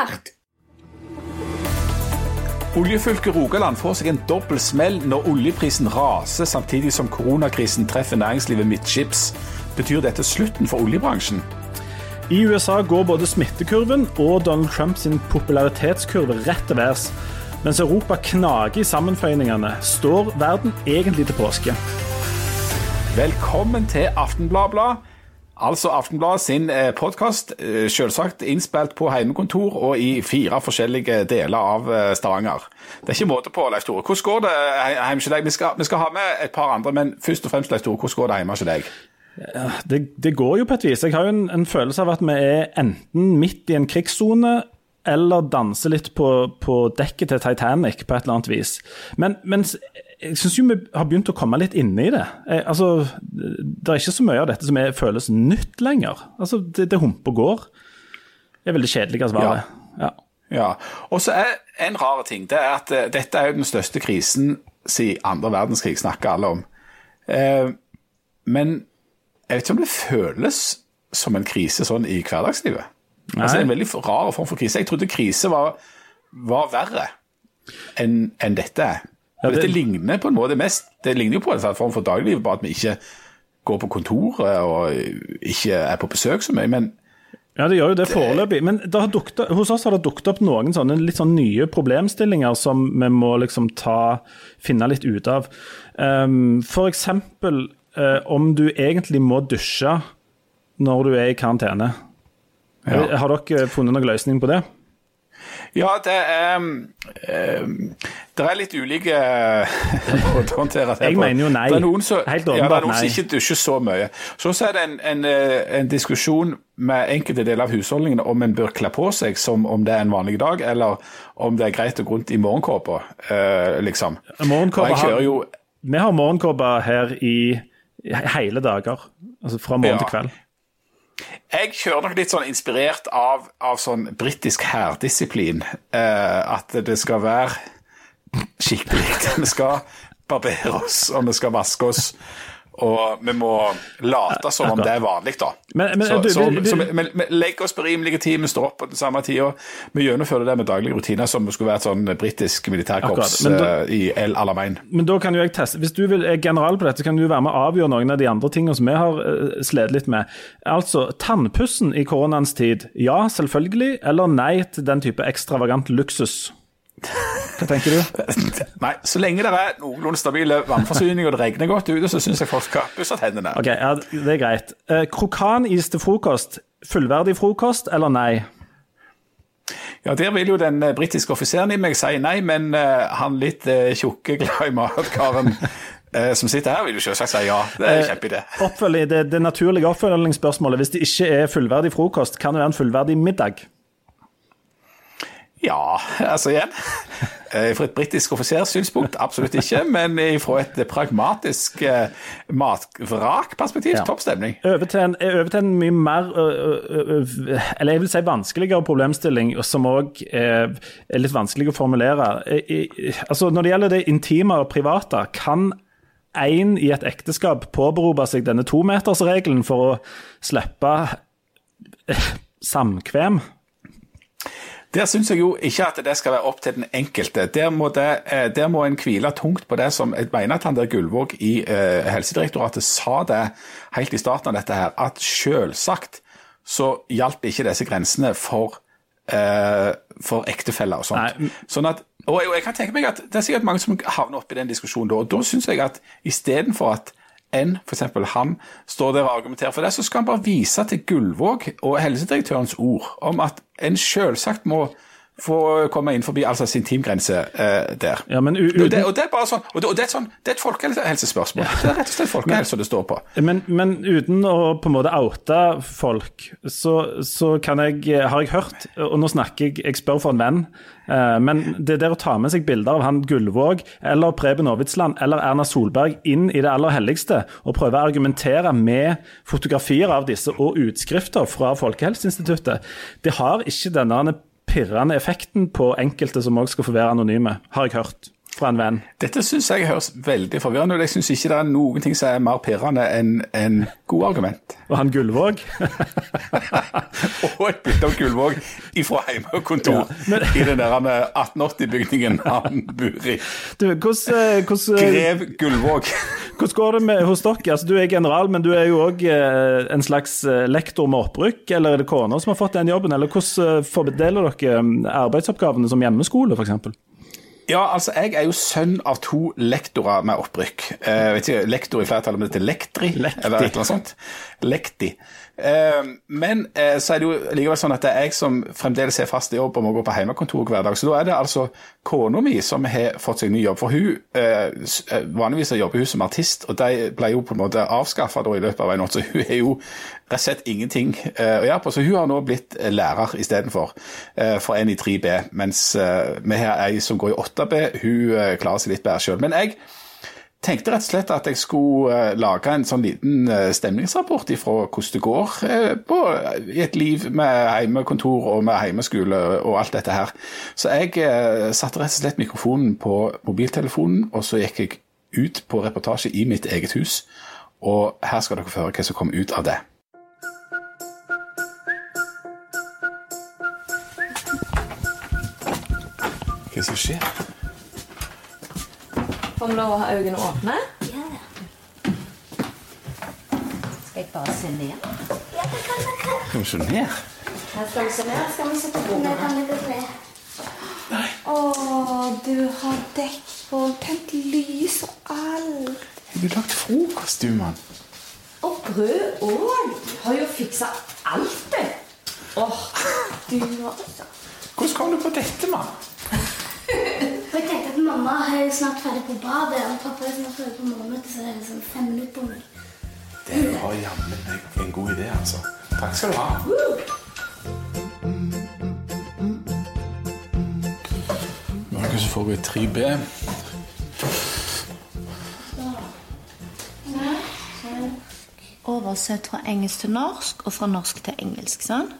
Smart! Oljefylket Rogaland får seg en dobbel smell når oljeprisen raser samtidig som koronakrisen treffer næringslivet midtskips. Betyr dette slutten for oljebransjen? I USA går både smittekurven og Donald Trumps popularitetskurve rett til værs. Mens Europa knager i sammenføyningene, står verden egentlig til påske. Velkommen til Aftenbladblad. Altså Aftenbladet sin podkast, selvsagt innspilt på heimekontor og i fire forskjellige deler av eh, Stavanger. Det er ikke måte på, Leif Tore. Hvordan går det hjemme hos deg? Vi skal, vi skal ha med et par andre, men først og fremst, Leif Tore, hvordan går det hjemme hos deg? Ja, det, det, går jo på et vis. Jeg har jo en, en, følelse av at vi er enten midt i en krigssone eller danser litt på, på, dekket til Titanic på et eller annet vis. Men, men jeg syns jo vi har begynt å komme litt inne i det. Jeg, altså, det er ikke så mye av dette som er, føles nytt lenger. Altså, det, det humper og går. Det er veldig kjedelig svaret. Ja. ja. ja. Og så er en rar ting. Det er at uh, dette er jo den største krisen siden andre verdenskrig, snakker alle om. Uh, men jeg vet ikke om det føles som en krise sånn i hverdagslivet. Nei. Altså, en veldig rar form for krise. Jeg trodde krise var, var verre enn en dette er. Ja, det... Dette ligner på en måte mest Det ligner jo på en form for dagligliv, bare at vi ikke går på kontoret og ikke er på besøk så mye. men ja, det gjør jo det foreløpig. Men det dukket, hos oss har det dukket opp noen sånne litt sånn nye problemstillinger som vi må liksom ta, finne litt ut av. Um, for eksempel uh, om du egentlig må dusje når du er i karantene. Ja. Har dere funnet noen løsning på det? Ja, det er um, Det er litt ulike måter å håndtere det Jeg mener jo nei. Det er noen som, ja, det er noen som ikke dusjer så mye. Så, så er det en, en, eh, en, diskusjon med enkelte deler av husholdningene om en bør kle på seg som om det er en vanlig dag, eller om det er greit å gå rundt i morgenkåpa, uh, liksom. Har, jo, Vi har morgenkåpa her i hele dager. Altså fra morgen ja. til kveld. Jeg kjører nok litt sånn inspirert av, av sånn britisk hærdisiplin. Eh, at det skal være skikkelig. Vi skal barbere oss, og vi skal vaske oss. Og vi må late som om det er vanlig, da. Men, men, så, du, så, du, så vi, vi, vi, legger oss på rimelig tid, vi står opp på den samme tida. Vi gjennomfører det med daglige rutiner som skulle være et sånn britisk militærkorps da, i El Alamein. Men da kan jo jeg teste Hvis du vil, er general på dette, kan du være med å avgjøre noen av de andre tingene som vi har uh, slitt litt med. Altså, tannpussen i koronaens tid, ja, selvfølgelig, eller nei til den type ekstravagant luksus? Hva tenker du? Nei, Så lenge det er noenlunde stabile vannforsyning og det regner godt ute, så syns jeg folk skal pusse tennene. Ok, ja, Det er greit. Eh, krokanis til frokost, fullverdig frokost eller nei? Ja, Der vil jo den eh, britiske offiseren i meg si nei, men uh, han litt uh, tjukke, glad i mat-karen uh, som sitter her, vil jo selvsagt si ja. Det er en kjempeidé. Det, det naturlige oppfølgingsspørsmålet, hvis det ikke er fullverdig frokost, kan det være en fullverdig middag? Ja, altså igjen. Eh, fra et britisk offiserssynspunkt absolutt ikke, men fra et pragmatisk eh, matvrakperspektiv ja. topp stemning. Over til, en, over til en mye mer, eller jeg vil si vanskeligere problemstilling, som òg er litt vanskelig å formulere. Altså, når det gjelder det intime og private, kan én i et ekteskap påberope seg denne tometersregelen for å slippe samkvem? Der syns jeg jo ikke at det skal være opp til den enkelte. Der må, det, eh, der må en hvile tungt på det som Jeg mener at han der Gullvåg i uh, Helsedirektoratet sa det helt i starten av dette her, at selvsagt så hjalp ikke disse grensene for, uh, for ektefeller og sånt. Nei. Sånn at, og jeg, jeg, kan tenke meg at Det er sikkert mange som havner opp i den diskusjonen da. og Da syns jeg at istedenfor at enn f.eks. ham står der og argumenterer for det, så skal han bare vise til Gullvåg og helsedirektørens ord om at en selvsagt må få komme inn forbi altså sin teamgrense eh, der. Ja, men uten... og, det, og, det, er bare sånn, og det, og det, er, sånn, det er et folkehelsespørsmål. Ja. Det er rett og slett folkehelse det står på. Men, men, uten å på en måte oute folk, så, så jeg, har jeg hørt, og nå snakker jeg, jeg spør for en venn, eh, men det der å ta med seg bilder av han Gullvåg eller Preben Aavitsland eller Erna Solberg inn i det aller helligste og prøve å argumentere med fotografier av disse og utskrifter fra Folkehelseinstituttet, det har ikke denne pirrende effekten på enkelte som òg skal få være anonyme, har jeg hørt. Fra en venn. Dette syns jeg høres veldig forvirrende ut. Jeg syns ikke det er noen ting som er mer pirrende enn en god argument. Og han Gullvåg? og et bilde av Gullvåg ifra hjemmekontor Ja, men- i den der 1880-bygningen han bor i. Du, hos, hos, Grev Gullvåg. hvordan går det med, hos dere? Altså, du er general, men du er jo òg en slags eh, lektor med opprykk. Eller er det kona som har fått den jobben? Eller hvordan eh, fordeler dere arbeidsoppgavene som hjemmeskole, f.eks.? Ja, altså, jeg er jo sønn av to lektorer med opprykk. Eh, vet ikke, Lektor i flertallet, men det heter lektri, Lekti. eller annet sånt. Lekti. Eh, men eh, så er det jo likevel sånn at det er jeg som fremdeles er fast i jobb og må gå på hjemmekontor hver dag. Så da er det altså kona mi som har fått seg ny jobb. For hun eh, vanligvis jobber hun som artist, og de ble jo på en måte avskaffa i løpet av en natt, så hun er jo rett og slett ingenting å gjøre på. Så hun har nå blitt lærer istedenfor, for en i 3B. Mens vi har ei som går i 8B, hun klarer seg litt bedre sjøl. Men jeg tenkte rett og slett at jeg skulle eh, lage en sånn liten eh, stemningsrapport ifra hvordan det går eh, på, i et liv med hjemmekontor og med hjemmeskole og alt dette her. Så jeg satte rett og slett mikrofonen på mobiltelefonen, og så gikk jeg ut på reportasje i mitt eget hus. Og her skal dere føre hva som kom ut av det. Hva som skjer? Får vi lov å ha øynene åpne? Ja. Skal jeg bare se ned? Ja, det kan jeg. Kan vi se ned? Her skal vi se ned. Skal vi se på Det bordet? kan jeg. Å, du har dekk på, tent lys og alt. Har du lagd frokost, du, mann? Og brød òg. Du har jo fiksa alt, det. Åh, du altså. Hvordan kom du på dette, mann? For jeg tenkte at mamma er snart ferdig på badet, og pappa er snart ferdig på morgenmøtet, så det er sånn fem minutter på meg. Det var jammen meg en god idé, altså. Takk skal du ha. Noe som foregår i 3B. Oversett fra engelsk til norsk og fra norsk til engelsk. sånn.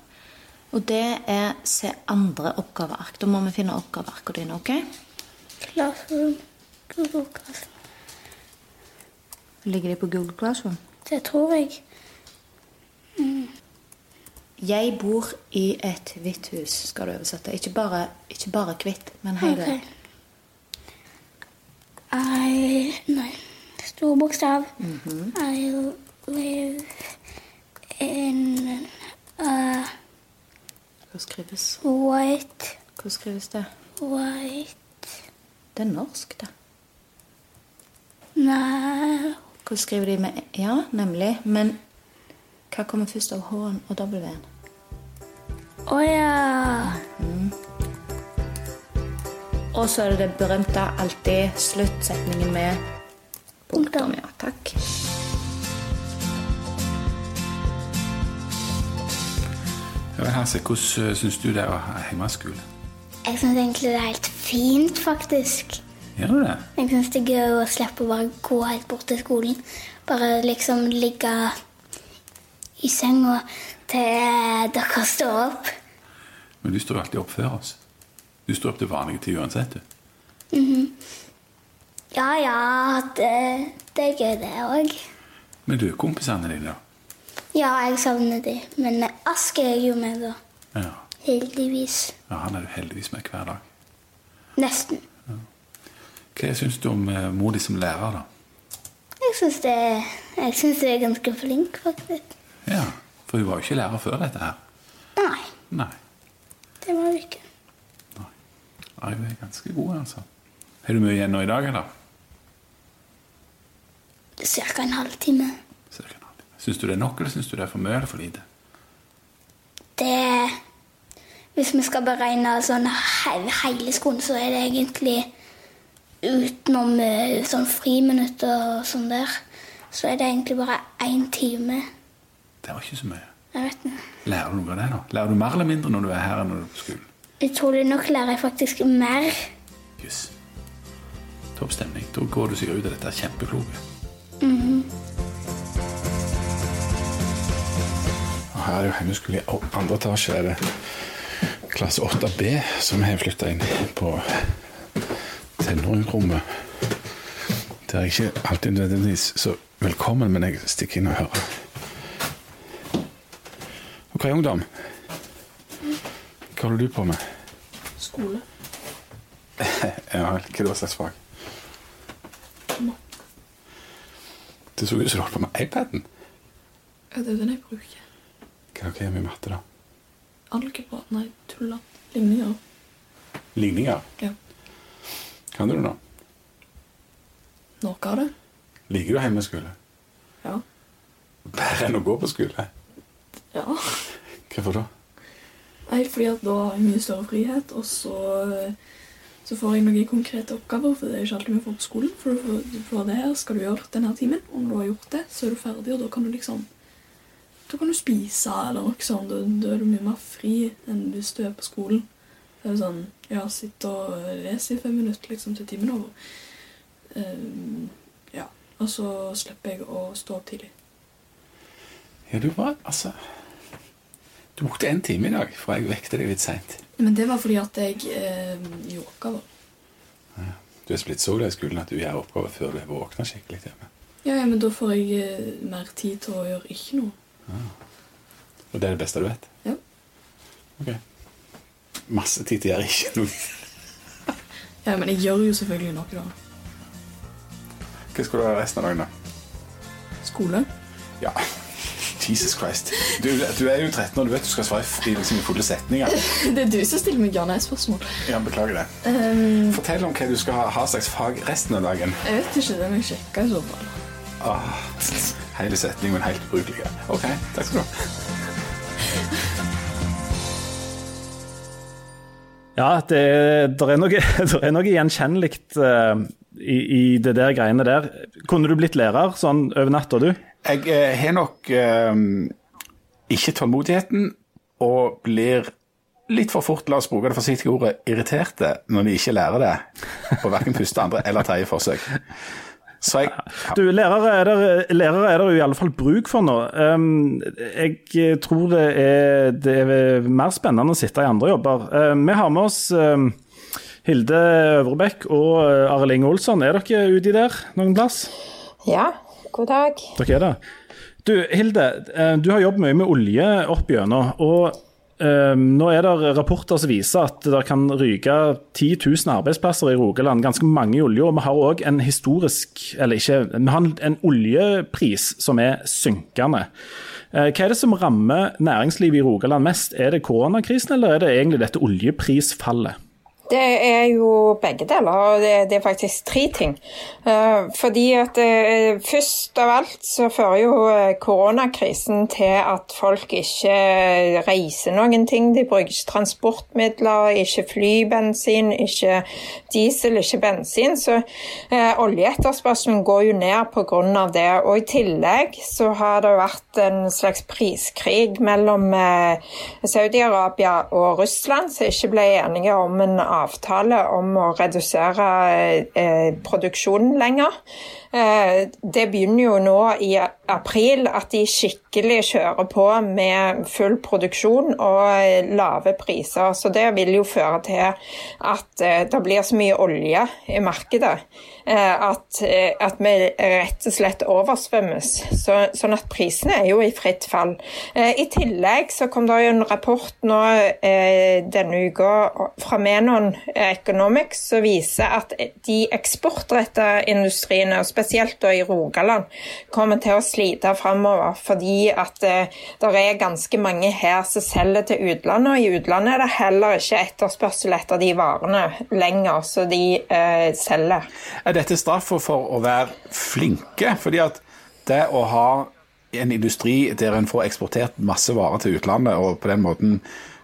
Og det er se andre oppgaveark. Da må vi finne oppgavearkene dine. ok? Classroom. Google Classroom. Ligger de på Google Classroom? Det tror jeg. Jeg bor i et hvitt hus, skal du oversette. Ikke bare, ikke bare hvitt, men hele. Ok. I Nei. Stor bokstav. I live in a Hva skrives? white Hva skrives det? White Det er norsk, da? Nei Hvor skriver de med Ja, nemlig. Men hva kommer først av H-en og W-en? Å ja. Og så er det det berømte alltid sluttsetningen med punktum. Ja, takk. Ja, men Hanse, hvordan syns du det er å ha hjemmeskole? Jeg syns egentlig det er helt fint, faktisk. Gjør du det? Jeg syns det er gøy å slippe å bare gå helt bort til skolen. Bare liksom ligge i senga til dere står opp. Men du står jo alltid opp før oss. Du står opp til vanlige tid uansett, du. Ja ja, det, det er gøy, det òg. Men du, kompisene dine, da? Ja, jeg savner de. Men Aske er jo med, da. Ja. Heldigvis. ja, han er du heldigvis med hver dag. Nesten. Hva syns du om eh, mor di som lærer, da? Jeg syns det Jeg syns du er ganske flink, faktisk. Ja, For hun var jo ikke lærer før dette her. Nei, Nei. det var hun ikke. Nei, hun er ganske god, altså. Har du mye igjen nå i dag, eller? Cirka en halvtime. Syns du det er nok, eller syns du det er for mye eller for lite? Det Hvis vi skal beregne sånn he- hele skolen, så er det egentlig utenom sånn friminutter og sånn der, så er det egentlig bare én time. Det var ikke så mye. Jeg vet ikke. Lærer du noe av det, da? Lærer du mer eller mindre når du er her enn når du er på skolen? Utrolig nok lærer jeg faktisk mer. Jøss. Topp stemning. Da går du sikkert ut av dette kjempekloke. Og Her er jo hjemmeskole i andre etasje. er det klasse 8B som har flytta inn på, tenåringsrommet. Det er ikke alltid nødvendigvis så velkommen, men jeg stikker inn og hører. Ok, ungdom. Hva holder du på med? Skole. Ja, hva da slags fag? Det så ut som du holdt på med iPaden. Ja, det er den jeg bruker. Hva er det med matte, da? Algebra. Nei, tulla. Ligninger. Ligninger? Ja. Kan du det nå? Noe av det. Liker du hjemmeskole? Ja. Bedre enn å gå på skole? Ja. Hvorfor da? Nei, fordi at da har jeg mye større frihet, og så, så får jeg noen konkrete oppgaver, for det er ikke alltid vi får på skolen. For du får, du får det her skal du gjøre denne timen, og når du har gjort det, så er du ferdig, og da kan du liksom Da kan du spise, eller noe sånt. Da, da er du mye mer fri enn hvis du er på skolen. Det er jo sånn Ja, sitte og lese i fem minutter liksom til timen er over. Ehm, ja. Og så slipper jeg å stå opp tidlig. Ja, du var altså Du brukte en time i dag, for jeg vekte deg litt seint. Men det var fordi at jeg eh, gjorde oppgaver. Du er blitt så glad i skolen at du gjør oppgaver før du har våkna skikkelig hjemme. Ja, ja, men da får jeg eh, mer tid til å gjøre ikke noe. Og det er det beste du vet? Ja. Ok. Masse tid gjøre ikke noe. Ja, men jeg gjør jo selvfølgelig noe, da. Hva skal du gjøre resten av dagen, da? Skole. Ja, Jesus Christ. Du, du er jo 13 og du vet du skal svare i liksom, fulle setninger. Det er du som stiller meg ja-nei-spørsmål. Ja, Beklager det. Um, Fortell om hva du skal ha, ha slags fag resten av dagen. jeg vet ikke, det må jeg sjekke i så fall. Ah, hele setningen helt ubrukelig. Ok, takk skal du ha. Ja, det, der er noe, der er noe gjenkjennelig uh, i, i det der greiene der. Kunne du blitt lærer sånn over natta, du? Jeg eh, har nok uh, ikke tålmodigheten og blir litt for fort, la oss bruke det forsiktige ordet, irriterte når de ikke lærer det på hverken første, andre eller tredje forsøk. Så jeg Du, lærere er der, lærere er der jo i alle fall bruk for nå. Um, jeg tror det er, det er mer spennende å sitte i andre jobber. Um, vi har med oss um, Hilde Øvrebekk og uh, Arild Inge Olsson. Er dere uti der noen plass? Ja, god dag. Dere er det. Du, Hilde, uh, du har jobbet mye med olje opp gjennom. Og um, nå er det rapporter som viser at det kan ryke 10 000 arbeidsplasser i Rogaland. Ganske mange i olje. Og vi har òg en historisk Eller ikke, vi har en oljepris som er synkende. Uh, hva er det som rammer næringslivet i Rogaland mest? Er det koronakrisen, eller er det egentlig dette oljeprisfallet? Det er jo begge deler, og det, er faktisk tre ting. Eh, fordi at eh, først av alt så fører jo eh, koronakrisen til at folk ikke reiser noen ting. De bruker ikke transportmidler, ikke flybensin, ikke diesel, ikke bensin. Så oljeetterspørselen går jo ned pga. det. Og i tillegg så har det vært en slags priskrig mellom Saudi-Arabia og Russland, som ikke ble enige om en avtale om å redusere eh, produksjonen lenger. Eh, det begynner jo nå i april at de skikkelig kjører på med full produksjon og eh, lave priser. Så det vil jo føre til at eh, det blir så mye olje i markedet at, eh, at vi rett og slett oversvømmes. Så, sånn at prisene er jo i fritt fall. Eh, I tillegg så kom det jo en rapport nå eh, denne uka fra Menon Economics som viser at de eksportrettede industriene, spesielt da i Rogaland, kommer til å slite framover fordi at eh, det er ganske mange her som selger til utlandet, og i utlandet er det heller ikke etterspørsel etter de varene lenger som de eh, selger. Er dette straffa for å være flinke? Fordi at det å ha en industri der en får eksportert masse varer til utlandet, og på den måten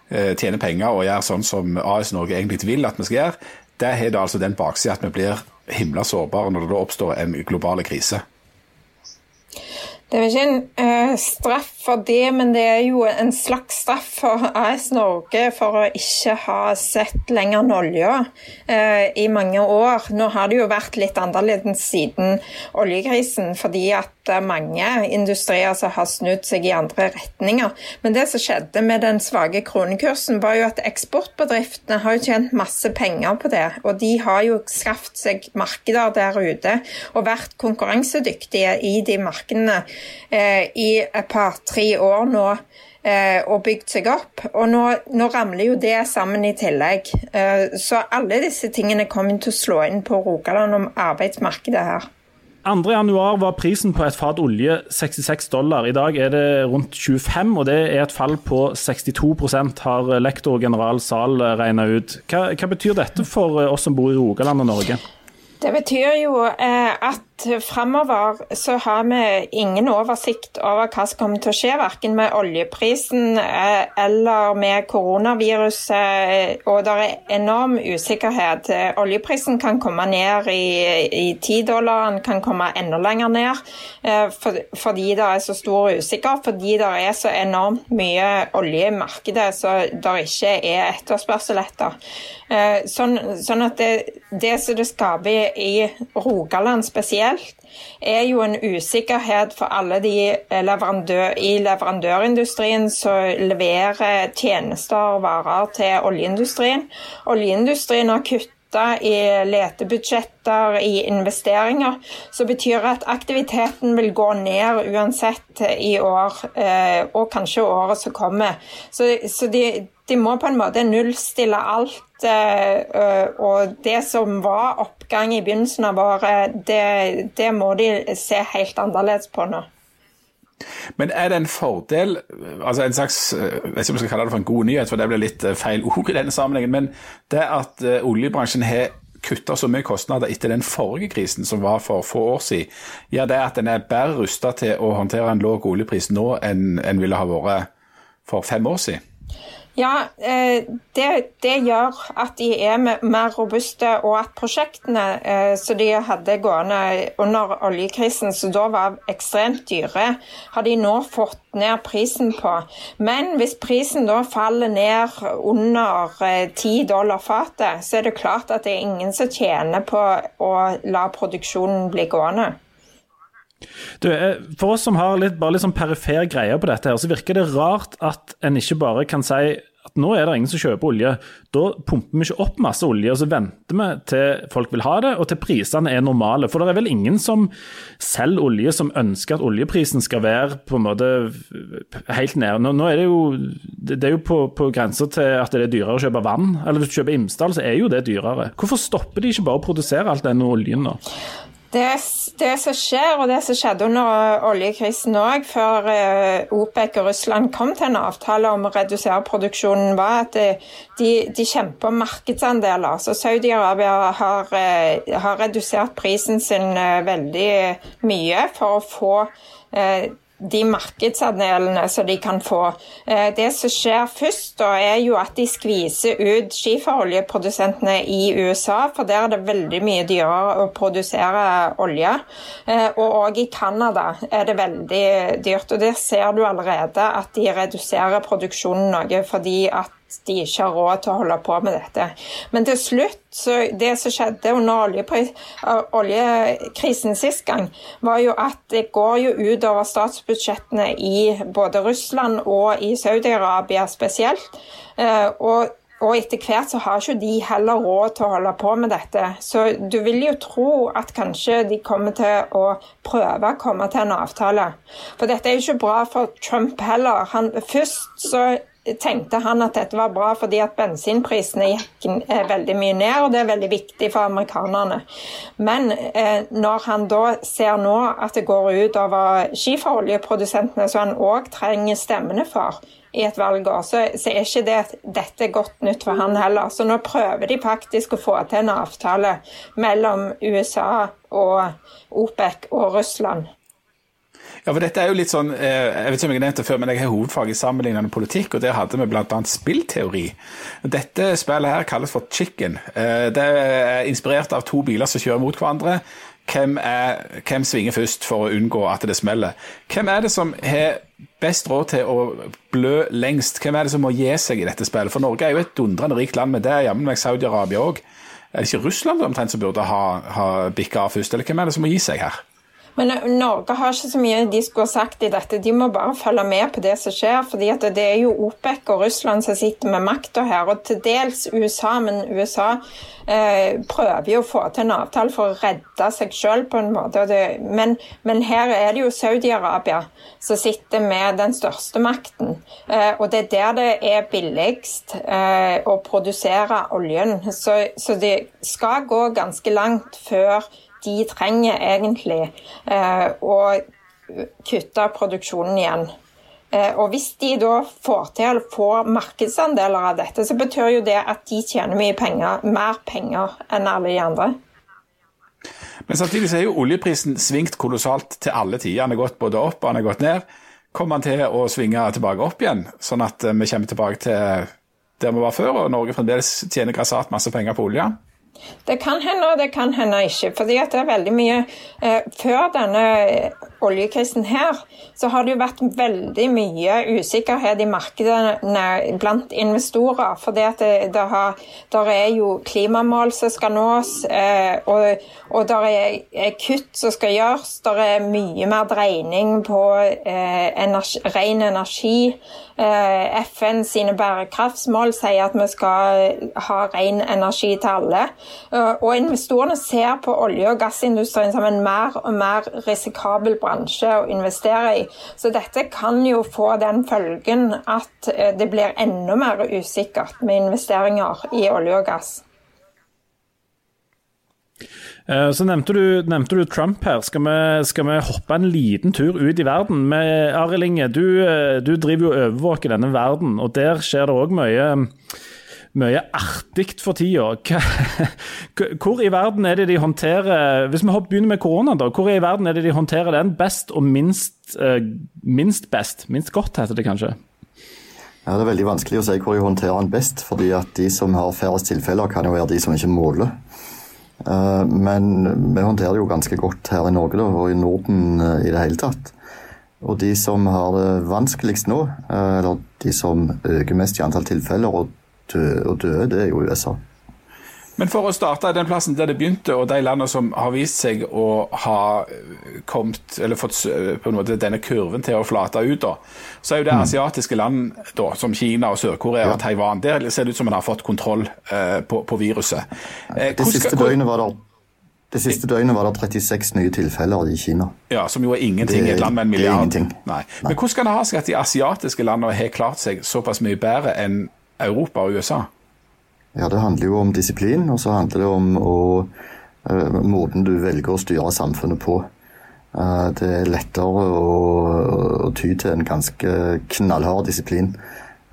eh, tjene penger og gjøre sånn som AS Norge egentlig vil at vi skal gjøre, det har da altså den baksida at vi blir himla sårbare når det da oppstår en global krise. Det er vel ikke en uh, straff for det, men det er jo en slags straff for AS Norge for å ikke ha sett lenger enn olja eh, i mange år. Nå har det jo vært litt annerledes siden oljekrisen, fordi at er mange industrier som har snudd seg i andre retninger. Men det som skjedde med den svake kronekursen, var jo at eksportbedriftene har jo tjent masse penger på det. Og de har jo skaffet seg markeder der ute og vært konkurransedyktige i de markedene eh, i et par-tre år nå eh, og bygd seg opp. Og nå, nå, ramler jo det sammen i tillegg. Eh, så alle disse tingene kommer til å slå inn på Rogaland om arbeidsmarkedet her. 2.1 var prisen på et fat olje 66 dollar. I dag er det rundt 25, og det er et fall på 62% har lektor general Zahl regna ut. Hva, hva betyr dette for oss som bor i Rogaland og Norge? Det betyr jo eh, at framover så har vi ingen oversikt over hva som kommer til å skje, verken med oljeprisen eh, eller med koronaviruset. Og det er enorm usikkerhet. Oljeprisen kan komme ned i ti dollar, den kan komme enda lenger ned eh, fordi det er så stor usikker, fordi det er så enormt mye olje i markedet så det ikke er etterspørsel etter. Sånn, sånn at det, det som det skaper i Rogaland spesielt, spesielt, er jo en usikkerhet for alle de leverandør, i leverandørindustrien som leverer tjenester og varer til oljeindustrien. Oljeindustrien har kuttet i letebudsjetter, i investeringer, så betyr at aktiviteten vil gå ned uansett i år, eh, og kanskje året som kommer. Så, så de, de må på en måte nullstille alt. Eh, og det som var oppgang i begynnelsen av året, det, det må de se helt annerledes på nå. Men er det en fordel, altså en slags jeg vet ikke om jeg skal kalle det for en god nyhet, for det blir litt eh, feil ord i denne sammenhengen, men det at eh, oljebransjen har kutta så mye kostnader etter den forrige krisen som var for få år siden, gjør det at en er bedre rusta til å håndtere en lav oljepris nå enn en ville ha vært for fem år siden? Ja, eh, det, det, gjør at de er mer robuste, og at prosjektene eh, som de hadde gående under oljekrisen, som da var ekstremt dyre, har de nå fått ned prisen på. Men hvis prisen da faller ned under 10 eh, dollar fatet, så er det klart at det er ingen som tjener på å la produksjonen bli gående. Du, for oss som har litt, bare litt sånn perifer greie på dette, her, så virker det rart at en ikke bare kan si at nå er det ingen som kjøper olje. Da pumper vi ikke opp masse olje, og så venter vi til folk vil ha det, og til prisene er normale. For det er vel ingen som selger olje som ønsker at oljeprisen skal være på en måte helt nede. Nå, nå er det jo, det er jo på, på grensa til at det er dyrere å kjøpe vann. Eller hvis du kjøper Imsdal, så er jo det dyrere. Hvorfor stopper de ikke bare å produsere alt denne oljen nå? Det, det, som skjer, og det som skjedde under oljekrisen òg, før eh, OPEC og Russland kom til en avtale om å redusere produksjonen, var at eh, de, de kjemper om markedsandeler. Så Saudi-Arabia har, eh, har, redusert prisen sin veldig mye for å få de markedsandelene som de kan få. Eh, det som skjer først, da, er jo at de skviser ut skiferoljeprodusentene i USA, for der er det veldig mye dyrere å produsere olje. Eh, og òg i Canada er det veldig dyrt. og Der ser du allerede at de reduserer produksjonen noe fordi at de ikke har råd til å holde på med dette. Men til slutt, det som skjedde under oljekrisen sist gang, var jo at det går jo utover statsbudsjettene i både Russland og i Saudi-Arabia spesielt. Eh, og og etter hvert så har ikke de heller råd til å holde på med dette. Så du vil jo tro at kanskje de kommer til å prøve å komme til en avtale. For dette er jo ikke bra for Trump heller. Han, først så tenkte han at dette var bra fordi at bensinprisene gikk eh, veldig mye ned, og det er veldig viktig for amerikanerne. Men eh, når han da ser nå at det går ut over skiferoljeprodusentene, som han òg trenger stemmene for i et valgår, så, så er ikke det, dette godt nytt for han heller. Så nå prøver de faktisk å få til en avtale mellom USA og OPEC og Russland. Ja, for dette er jo litt sånn, eh, Jeg vet ikke om jeg har nevnt det før, men jeg har hovedfag i sammenlignende politikk, og der hadde vi bl.a. spillteori. Dette spillet her kalles for Chicken. Eh, det er inspirert av to biler som kjører mot hverandre. hvem, er, hvem svinger først for å unngå at det smeller. Hvem er det som har best råd til å blø lengst? Hvem er det som må gi seg i dette spillet? For Norge er jo et dundrende rikt land, men det er jammen meg Saudi-Arabia òg. Er det ikke Russland omtrent som burde ha, ha bikka av først, eller hvem er det som må gi seg her? Men eh, Norge har ikke så mye de skulle ha sagt i dette. De må bare følge med på det som skjer. fordi det er jo OPEC og Russland som sitter med makta her, og til dels USA. Men USA eh, prøver jo å få til en avtale for å redde seg sjøl på en måte. Det, men, men, her er det jo Saudi-Arabia som sitter med den største makten. Eh, og det er der det er billigst eh, å produsere oljen. Så, så det skal gå ganske langt før de trenger egentlig eh, å kutte produksjonen igjen. Eh, og Hvis de da får til å få markedsandeler av dette, så betyr jo det at de tjener mye penger, mer penger enn alle de andre. Men samtidig så er jo oljeprisen svingt kolossalt til alle tider. Den har gått både opp og den har gått ned. Kommer den til å svinge tilbake opp igjen, sånn at eh, vi kommer tilbake til der vi var før, og Norge fremdeles tjener grassat masse penger på olje? Det kan hende, og det kan hende ikke. fordi det er veldig mye eh, Før denne oljekrisen her, så har det jo vært veldig mye usikkerhet i markedene blant investorer. For det, det, har, der er jo klimamål som skal nås, eh, og, og der er, er, kutt som skal gjøres. Der er mye mer dreining på eh, energi, ren energi. Eh, FN sine bærekraftsmål sier at vi skal ha ren energi til alle. Eh, og investorene ser på olje- og gassindustrien som en mer og mer risikabel bransje å investere i. Så dette kan jo få den følgen at eh, det blir enda mer usikkert med investeringer i olje og gass. Eh, så nevnte du, nevnte du, Trump her. Skal vi, skal vi, hoppe en liten tur ut i verden? Arild Inge, du, eh, du, driver jo og overvåker denne verden, og der skjer det òg mye, mye artig for tida. Hvor i verden er det de håndterer Hvis vi begynner med korona, da. Hvor i verden er det de håndterer den best og minst, eh, minst best? Minst godt, heter det kanskje? Ja, Det er veldig vanskelig å si hvor de håndterer den best, fordi at de som har færrest tilfeller, kan jo være de som ikke måler. Eh, men vi håndterer det jo ganske godt her i Norge da, og i Norden eh, i det hele tatt. Og de som har det vanskeligst nå, eh, eller de som øker mest i antall tilfeller og døde, det er jo USA. Men for å starte den plassen der det begynte, og de landene som har vist seg å ha kommet, eller fått på en måte denne kurven til å flate ut, da, så er jo det mm. asiatiske land da, som Kina og Sør-Korea og Taiwan Der ser det ut som man har fått kontroll eh, på, på, viruset. Eh, det, siste skal, døgnet var det, det siste døgnet var det 36 nye tilfeller i Kina. Ja, Som jo er ingenting i et land med en milliard. Nei. Nei. Men hvordan kan det ha seg at de asiatiske landene har klart seg såpass mye bedre enn Europa og USA? Ja, Det handler jo om disiplin, og så handler det om å, uh, måten du velger å styre samfunnet på. Uh, det er lettere å, å, ty til en ganske knallhard disiplin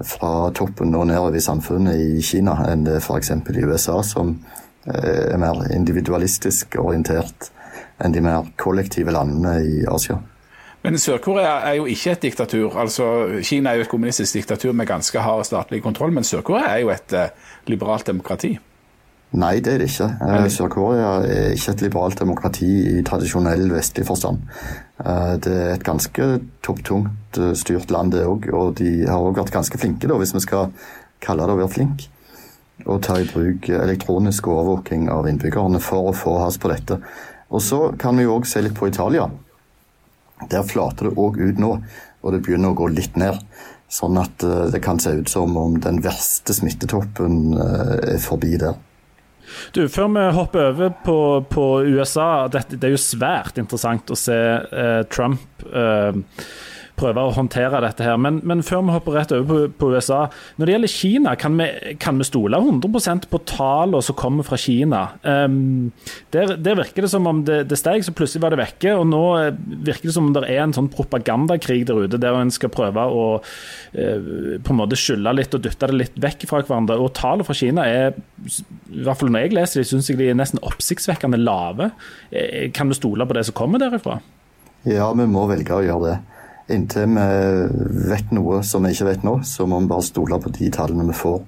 fra toppen og nedover i samfunnet i Kina enn det f.eks. i USA, som uh, er mer individualistisk orientert enn de mer kollektive landene i Asia. Men Sør-Korea er jo ikke et diktatur. altså Kina er jo et kommunistisk diktatur med ganske hard statlig kontroll, men Sør-Korea er jo et uh, liberalt demokrati. Nei, det er det ikke. Uh, Sør-Korea er ikke et liberalt demokrati i tradisjonell vestlig forstand. Uh, det er et ganske topptungt styrt land, det òg. Og de har òg vært ganske flinke, da, hvis vi skal kalle det å være flink. Og ta i bruk elektronisk overvåking av innbyggerne for å få has på dette. Og så kan vi jo òg se litt på Italia. Der flater det òg ut nå, og det begynner å gå litt ned. Sånn at eh, det kan se ut som om den verste smittetoppen eh, er forbi der. Du, Før vi hopper over på, på USA, det, det, er jo svært interessant å se eh, Trump eh, prøve å håndtere dette her. Men, men før vi hopper rett over på, på, USA. Når det gjelder Kina, kan vi, kan vi stole 100% på tallene som kommer fra Kina? Um, der, der, virker det som om det, det steg, så plutselig var det vekke. Og nå eh, virker det som om det er en sånn propagandakrig der ute, der en skal prøve å uh, på en måte skylde litt og dytte det litt vekk fra hverandre. Og tallene fra Kina er, i hvert fall når jeg leser de, syns jeg de er nesten oppsiktsvekkende lave. Eh, kan vi stole på det som kommer derifra? Ja, vi må velge å gjøre det. Inntil vi vet noe som vi ikke vet nå, så må vi bare stole på de tallene vi får.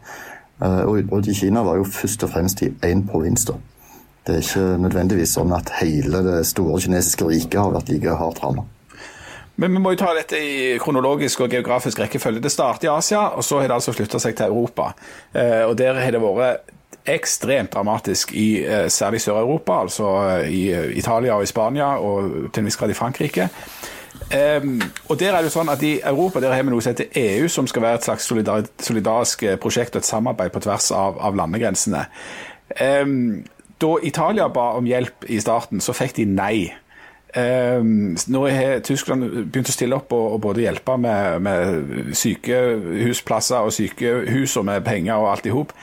Eh, og Utbruddet i Kina var jo først og fremst i én provins. da. Det er ikke nødvendigvis sånn at hele det store kinesiske riket har vært like hardt rammet. Men vi må jo ta dette i kronologisk og geografisk rekkefølge. Det starter i Asia, og så har det altså flytta seg til Europa. Eh, og Der har det vært ekstremt dramatisk i eh, særlig Sør-Europa, altså i Italia og i Spania, og til en viss grad i Frankrike. Um, og der er det sånn at I Europa der har vi noe som heter EU, som skal være et slags solidarisk prosjekt og et samarbeid på tvers av, av landegrensene. Um, da Italia ba om hjelp i starten, så fikk de nei. Um, nå har Tyskland begynt å stille opp og, og både hjelpe med, med, sykehusplasser og sykehus og med penger og alt i hop.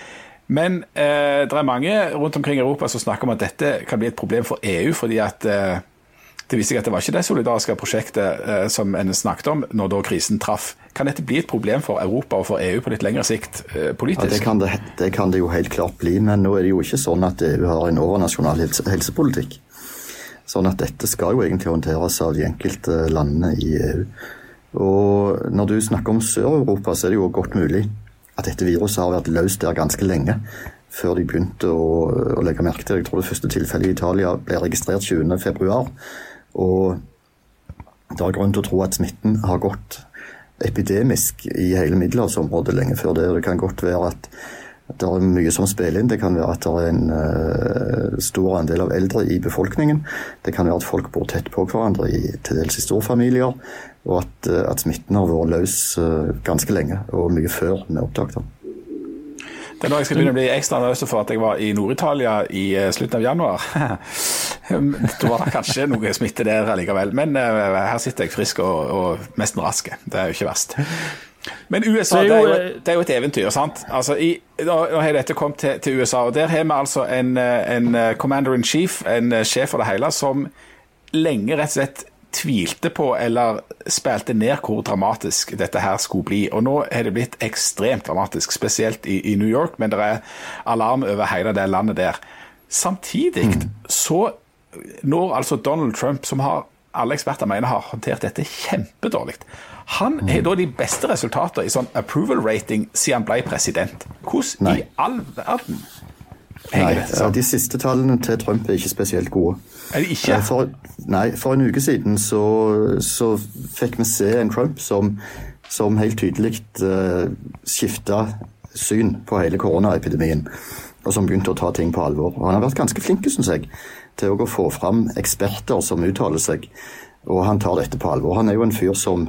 Men uh, det er mange rundt omkring i Europa som snakker om at dette kan bli et problem for EU. fordi at uh, det viste seg at det var ikke det solidariske prosjektet uh, som en snakket om når da krisen traff. Kan dette bli et problem for Europa og for EU på litt lengre sikt politisk? Ja, det, kan det, det, kan det, jo helt klart bli, men nå er det jo ikke sånn at EU har en overnasjonal helse, helsepolitikk. Sånn at dette skal jo egentlig håndteres av de enkelte landene i EU. Og når du snakker om Sør-Europa, så er det jo godt mulig at dette viruset har vært løst der ganske lenge før de begynte å, å legge merke til. Jeg tror det første tilfellet i Italia ble registrert 20.2. Og det er grunn til å tro at smitten har gått epidemisk i hele middelhavsområdet lenge før det. Det kan godt være at det er mye som spiller inn. Det kan være at det er en uh, stor andel av eldre i befolkningen. Det kan være at folk bor tett på hverandre i til dels i storfamilier. Og at, uh, at smitten har vært løs uh, ganske lenge, og mye før vi oppdaget den. Det er nå jeg skal begynne å bli ekstra nervøs for at jeg var i Nord-Italia i slutten av januar. da var det kanskje noe smitte der allikevel. Men her sitter jeg frisk og, og mest rask. Det er jo ikke verst. Men USA det er, jo, det er jo, et eventyr. sant? Altså, i, nå, har dette kommet til, til, USA, og der har vi altså en, en eh, commander in chief, en eh, sjef for det hele, som lenge rett og slett tvilte på eller spilte ned hvor dramatisk dette her skulle bli. Og nå har det blitt ekstremt dramatisk, spesielt i, i New York, men det er alarm over hele det landet der. Samtidig mm. så når altså Donald Trump, som har alle eksperter mener har håndtert dette kjempedårlig. Han har da de beste resultatene i sånn approval rating siden han ble president. Hvordan Nei. i all verden Nei, ja, De siste tallene til Trump er ikke spesielt gode. Er de ikke? Eh, for, nei, for en uke siden så, så fikk vi se en Trump som, som helt tydelig uh, skifta syn på hele koronaepidemien. Og som begynte å ta ting på alvor. Og han har vært ganske flink, synes jeg, til å få fram eksperter som uttaler seg. Og han tar dette på alvor. Han er jo en fyr som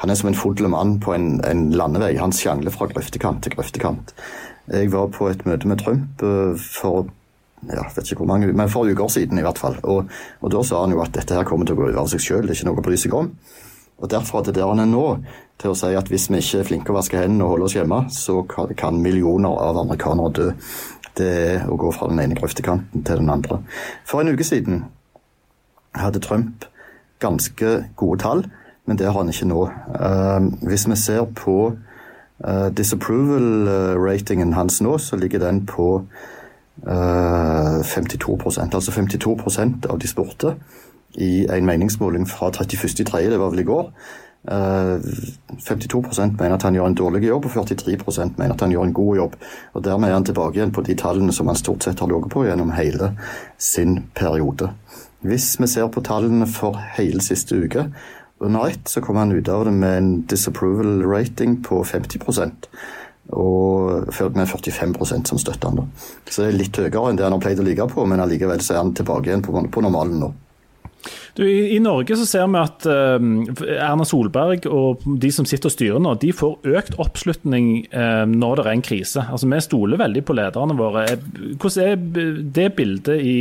han er som en full mann på en, en, landevei. Han sjangler fra grøftekant til grøftekant. Jeg var på et møte med Trump uh, for ja, vet ikke hvor mange, men for uker siden i hvert fall. Og, og, da sa han jo at dette her kommer til å gå over seg sjøl, det er ikke noe å bry seg om. Og Derfor er det der han er nå, til å si at hvis vi ikke er flinke å vaske hendene og holde oss hjemme, så kan millioner av amerikanere dø. Det er å gå fra den ene grøftekanten til den andre. For en uke siden hadde Trump ganske gode tall men det har han ikke nå. Uh, hvis vi ser på disapproval-ratingen hans nå, så ligger den på uh, 52% Altså 52% av de spurte i en meningsmåling fra 31.3., det var vel i går. 52% mener at han gjør en dårlig jobb, og 43 mener at han gjør en god jobb. Og Dermed er han tilbake igjen på de tallene som han stort sett har ligget på gjennom hele sin periode. Hvis vi ser på tallene for hele siste uke, under ett så kom han ut av det med en disapproval rating på 50% og med 45% som støtter han. da. Så det er litt høyere enn det han har pleid å ligge på, men allikevel så er han tilbake igjen på, på normalen nå. Du, i, i, Norge så ser vi at uh, Erna Solberg og de som sitter og styrer nå, de får økt oppslutning uh, når det er en krise. Altså Vi stoler veldig på lederne våre. Hvordan er det bildet i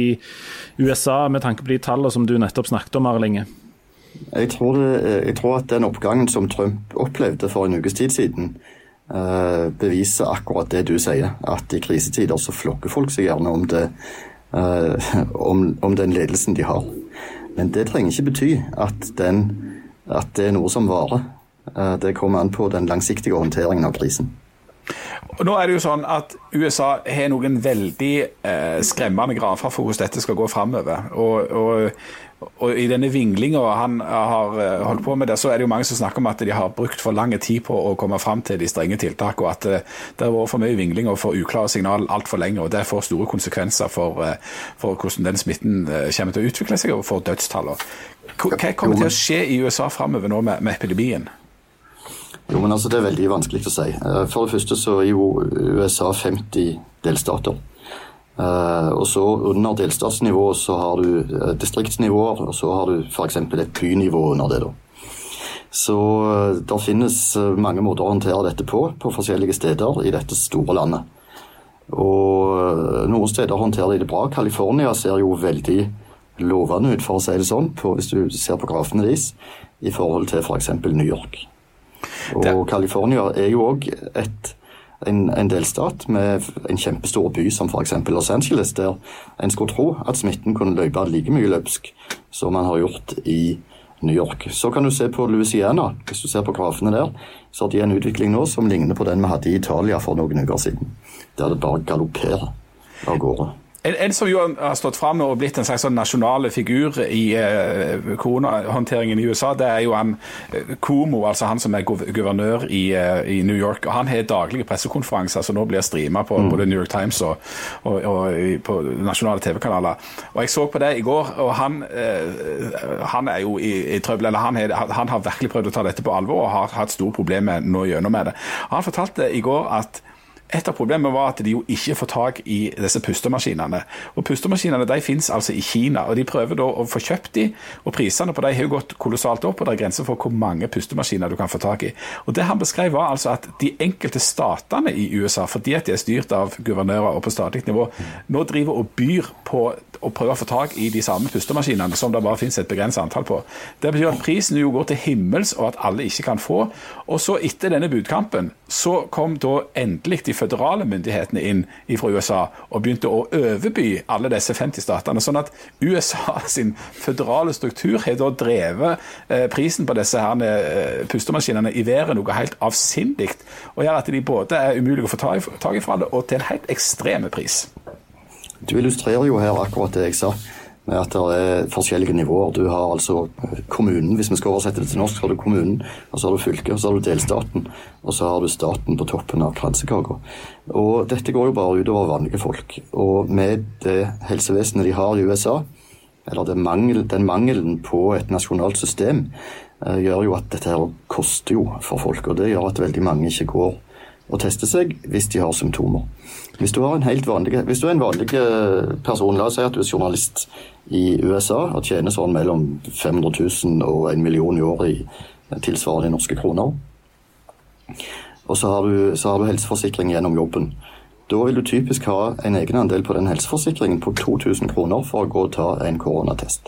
USA med tanke på de tallene som du nettopp snakket om, Arlinge? Jeg tror, det, jeg tror, at den oppgangen som Trump opplevde for en ukes tid siden, uh, beviser akkurat det du sier. At i krisetider så flokker folk seg gjerne om, det, uh, om, om den ledelsen de har. Men det trenger ikke bety at, den, at det er noe som varer. Uh, det kommer an på den langsiktige håndteringen av krisen. Og nå er det jo sånn at USA har noen veldig eh, skremmende grafer for hvordan dette skal gå framover. Og, og, og, i denne vinglinga han har eh, holdt på med det, så er det jo mange som snakker om at de har brukt for lang tid på å komme fram til de strenge tiltakene, og at eh, det har vært for mye vingling og for uklare signal altfor lenge. og Det får store konsekvenser for, eh, for hvordan den smitten kommer til å utvikle seg, og for dødstallene. Hva kommer til å skje i USA framover nå med, med epidemien? Jo, men altså Det er veldig vanskelig å si. For det første så er jo USA 50 delstater. Uh, og så Under delstatsnivå så har du uh, distriktsnivåer, og så har du f.eks. et bynivå under det. da. Så uh, det finnes mange måter å håndtere dette på på forskjellige steder i dette store landet. Og Noen steder håndterer de det bra. California ser jo veldig lovende ut, for å si det sånn, på, hvis du ser på grafene deres, i forhold til f.eks. For New York. Og California er jo òg et en, en, delstat med en kjempestor by som f.eks. Los Angeles, der en skulle tro at smitten kunne løpe like mye løpsk som man har gjort i New York. Så kan du se på Louisiana. Hvis du ser på grafene der, så har de en utvikling nå som ligner på den vi hadde i Italia for noen uker siden. Der det bare galopperer av gårde. En, en, som jo har stått fram og blitt en slags sånn nasjonale figur i eh, koronahåndteringen i USA, det er jo han eh, Komo, altså han som er guvernør i, eh, i, New York. og Han har daglige pressekonferanser som nå blir streama på mm. både New York Times og, og, og på nasjonale TV-kanaler. Og Jeg så på det i går, og han, eh, han er jo i, i trøbbel. eller han, han, har virkelig prøvd å ta dette på alvor og har hatt store problemer nå gjennom med det. Han fortalte i går at et av problemene var at de jo ikke får tak i disse pustemaskinene. Og Pustemaskinene de finnes altså i Kina, og de prøver da å få kjøpt de, og prisene på de har jo gått kolossalt opp, og det er grenser for hvor mange pustemaskiner du kan få tak i. Og Det han beskrev var altså at de enkelte statene i USA, fordi at de er styrt av guvernører og på statlig nivå, nå driver og byr på å prøve å få tak i de samme pustemaskinene som det bare finnes et begrenset antall på. Det betyr at prisen jo går til himmels, og at alle ikke kan få. Og så etter denne budkampen så kom da endelig de føderale myndighetene inn fra USA og begynte å overby alle disse 50 statene. Sånn at USA sin føderale struktur har da drevet eh, prisen på disse her eh, pustemaskinene i været noe helt avsindig, og gjør at de både er umulige å få tak i fra det, og til en helt ekstreme pris. Du illustrerer jo her akkurat det jeg sa med at det er forskjellige nivåer. Du har altså kommunen, hvis vi skal oversette det til norsk, så har du kommunen, og så har du fylket, og så har du delstaten, og så har du staten på toppen av kransekaka. Og dette går jo bare utover vanlige folk. Og med det helsevesenet de har i USA, eller mangel, den mangelen på et nasjonalt system, eh, gjør jo at dette her koster jo for folk. Og det gjør at veldig mange ikke går og tester seg hvis de har symptomer. Hvis du, vanlig, hvis du, er en vanlig eh, person, la oss si at du er journalist i USA og tjener sånn mellom 500 000 og en million i året tilsvarende norske kroner, og så har, du, så har du helseforsikring gjennom jobben. Da vil du typisk ha en egenandel på den helseforsikringen på 2000 kroner for å gå og ta en koronatest.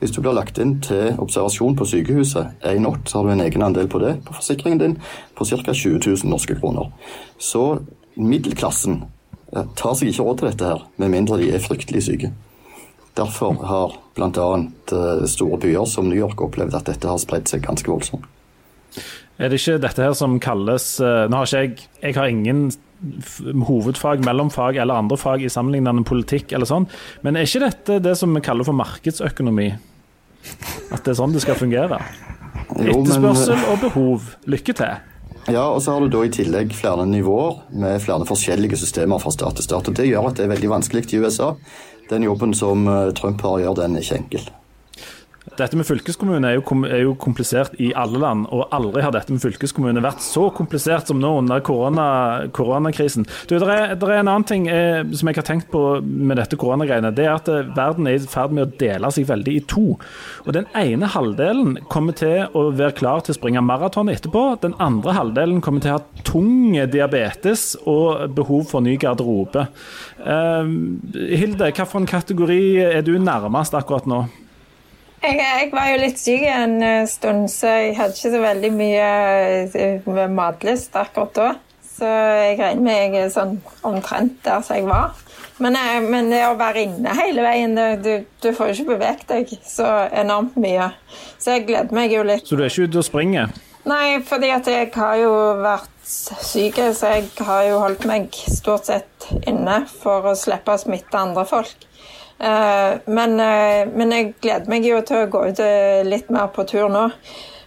Hvis du blir lagt inn til observasjon på sykehuset en natt, så har du en egenandel på det på forsikringen din på ca. 20 000 norske kroner. Så middelklassen tar seg ikke råd til dette her, med mindre de er fryktelig syke. Derfor har bl.a. Eh, store byer som New York opplevd at dette har spredd seg ganske voldsomt. Er det ikke dette her som kalles eh, Nå har ikke jeg Jeg har ingen hovedfag, mellomfag eller andre fag i sammenlignende politikk eller sånn, men er ikke dette det som vi kaller for markedsøkonomi? At det er sånn det skal fungere? Etterspørsel og behov. Lykke til. Ja, og så har du da i tillegg flere nivåer med flere forskjellige systemer fra stat til stat. og Det gjør at det er veldig vanskelig i USA den jobben som eh, Trump har gjør den ikke enkel. Dette med fylkeskommune er, er jo, komplisert i alle land, og aldri har dette med fylkeskommune vært så komplisert som nå under korona, koronakrisen. Du, det er, er, en annen ting eh, som jeg har tenkt på med dette koronagreiene. Det er at eh, verden er i ferd med å dele seg veldig i to. Og Den ene halvdelen kommer til å være klar til å springe maraton etterpå. Den andre halvdelen kommer til å ha tung diabetes og behov for ny garderobe. Eh, Hilde, hvilken kategori er du nærmest akkurat nå? Jeg, jeg, var jo litt syk en eh, stund, så jeg hadde ikke så veldig mye eh, matlyst akkurat da. Så jeg regner med jeg er sånn omtrent der som jeg var. Men, jeg, men, det å være inne hele veien, du, du, får jo ikke beveget deg så enormt mye. Så jeg gleder meg jo litt. Så du er ikke ute og springer? Nei, fordi at jeg har jo vært syk, så jeg har jo holdt meg stort sett inne for å slippe å smitte andre folk. Eh, men, eh, men jeg gleder meg jo til å gå ut eh, litt mer på tur nå.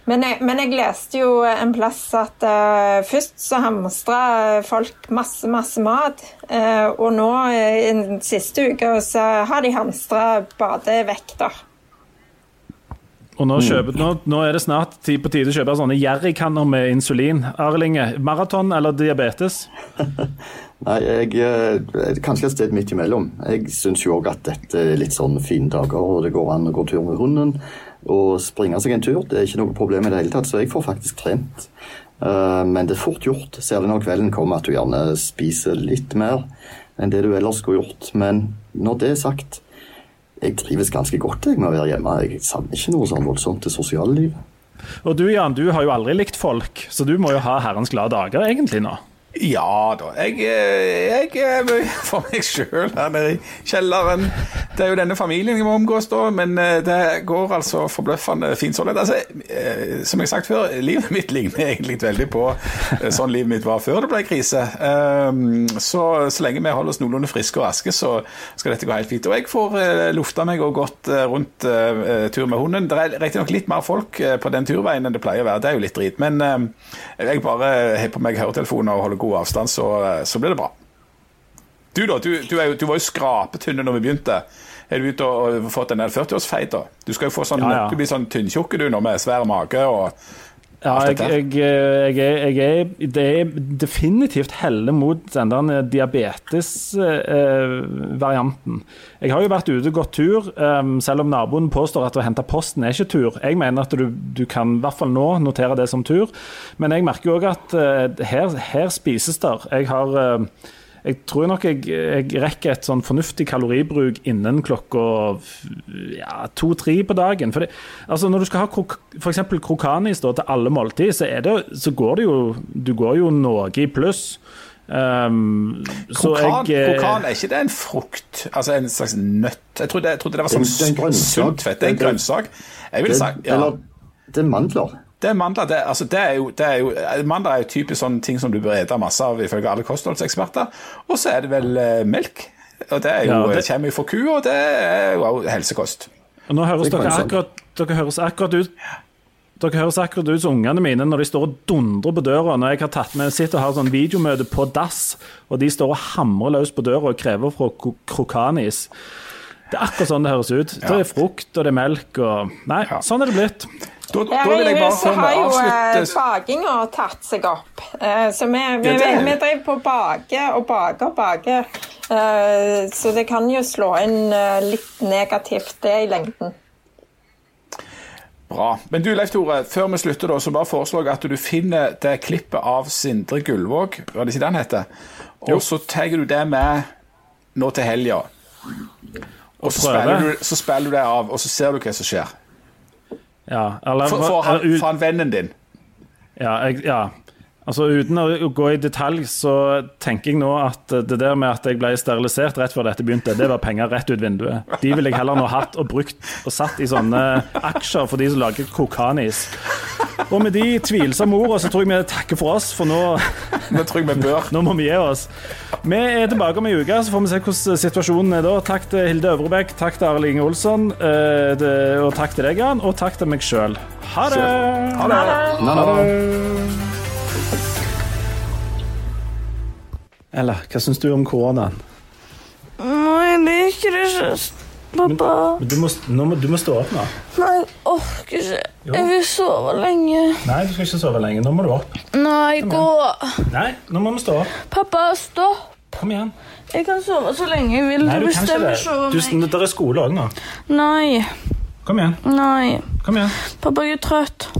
Men jeg, men jeg leste jo en plass at uh, først så hamstra folk masse, masse mat. Uh, og nå, i den siste uka, så har de hamstra badevekter. Og nå, kjøper, nå, nå, er det snart tid på tide å kjøpe sånne jerrykanner med insulin. Arlinge, maraton eller diabetes? Nei, jeg er kanskje et sted midt imellom. Jeg syns jo òg at dette er litt sånn fine dager, og det går an å gå tur med hunden. Og springe seg en tur, det er ikke noe problem i det hele tatt, så jeg får faktisk trent. Eh, men det er fort gjort, særlig når kvelden kommer, at du gjerne spiser litt mer enn det du ellers skulle gjort. Men når det er sagt, jeg trives ganske godt jeg, med å være hjemme. Jeg savner ikke noe sånn voldsomt til sosiale liv. Og du Jan, du har jo aldri likt folk, så du må jo ha herrens glade dager egentlig nå? Ja da. Jeg, jeg er for meg sjøl her nede i kjelleren. Det er jo denne familien jeg må omgås, da, men eh, det går altså forbløffende fint sånn. Altså, eh, som jeg har sagt før, livet mitt ligner egentlig veldig på eh, sånn livet mitt var før det ble krise. Ehm, så, så lenge vi holder oss noenlunde friske og raske, så skal dette gå helt fint. Og jeg får lufta meg og gått rundt tur med hunden. Det er riktignok litt mer folk på den turveien enn det pleier å være, det er jo litt drit. Men jeg bare har på meg høretelefoner og holder god god avstand, så, så blir det bra. Du da, du, du, jo, du var jo skrapetynn når vi begynte. Er du ute og, og fått en 40-årsfeit? da? Du skal jo få sånn, ja, ja. du blir sånn tynntjukk du nå, med svær mage og ja, jeg, jeg, jeg, jeg, er, det er definitivt heller mot den der diabetesvarianten. Eh, jeg har jo vært ute og gått tur, selv om naboen påstår at å hente posten er ikke tur. Jeg mener at du, du kan i hvert fall nå notere det som tur, men jeg merker òg at her, her, spises der. Jeg har jeg tror nok jeg, jeg, rekker et sånn fornuftig kaloribruk innen klokka ja, to-tre på dagen. For det, altså når du skal ha krok, f.eks. krokanis da, til alle måltid, så, det, så, går det jo Du går jo noe i pluss. Um, krokan, jeg, eh, krokan, er ikke det en frukt? Altså en slags nøtt? Jeg trodde, jeg trodde det var sånn sunt fett. Det er en grønnsak. Jeg ville sagt ja. Det er mandler. Det er mandler. Det, altså, det er jo, det er jo, mandler er jo typisk sånne ting som du bør ete masse av ifølge alle kostholdseksperter. Og så er det vel eh, melk. Og det, jo, ja, det... kommer jo fra ku, og det er jo helsekost. Og nå høres dere akkurat, dere høres akkurat ut dere høres akkurat ut som ungene mine når de står og dundrer på døra når jeg har tatt med, sitter og har sånn videomøte på dass, og de står og hamrer løs på døra og krever fra krokanis. Det er akkurat sånn det høres ut. Ja. Det er frukt, og det er melk og Nei, ja. sånn er det blitt. Da, da vil jeg bare vi avslutter eh, Bakinga tatt seg opp. Uh, så vi, vi, vi, vi driver på bake og bake og bake. Uh, så det kan jo slå inn litt negativt, det i lengden. Bra. Men du Leif Tore, før vi slutter, da, så bare foreslår jeg at du finner det klippet av Sindre Gullvåg, var det ikke den heter? Og så tar du det med nå til helga. Og så spiller, du, så spiller du det av, og så ser du hva som skjer. Ja, eller, for, for, han, for han vennen din. Ja, jeg, ja, Altså Uten å gå i detalj, så tenker jeg nå at det der med at jeg ble sterilisert rett før dette begynte, det var penger rett ut vinduet. De ville jeg heller nå hatt og brukt og satt i sånne aksjer for de som lager kokanis. Og med de tvilsomme ordene så tror jeg vi takker for oss, for nå Nå tror jeg vi bør. Nå må vi gi oss. Vi er tilbake om ei uke, så får vi se hvordan situasjonen er da. Takk til Hilde Øvrebekk, takk til Arild Inge Olsson, eh, og takk til deg, Jan, og takk til meg sjøl. Ha det! Ha det. Ha det. Ella, hva syns du om koronaen? Nei, jeg liker det ikke. Pappa. Men, du, må, må, du, må, stå opp nå. Nei, jeg orker ikke. Jo. Jeg vil sove lenge. Nei, du skal ikke sove lenge. Nå må du opp. Nei, gå. Nei, nå må vi stå opp. Pappa, stopp. Kom igjen. Jeg kan sove så lenge jeg vil. Nei, du, du kan ikke det. Du, det er skole òg nå. Nei. Kom igjen. Nei. Kom igjen. Pappa, jeg er trøtt.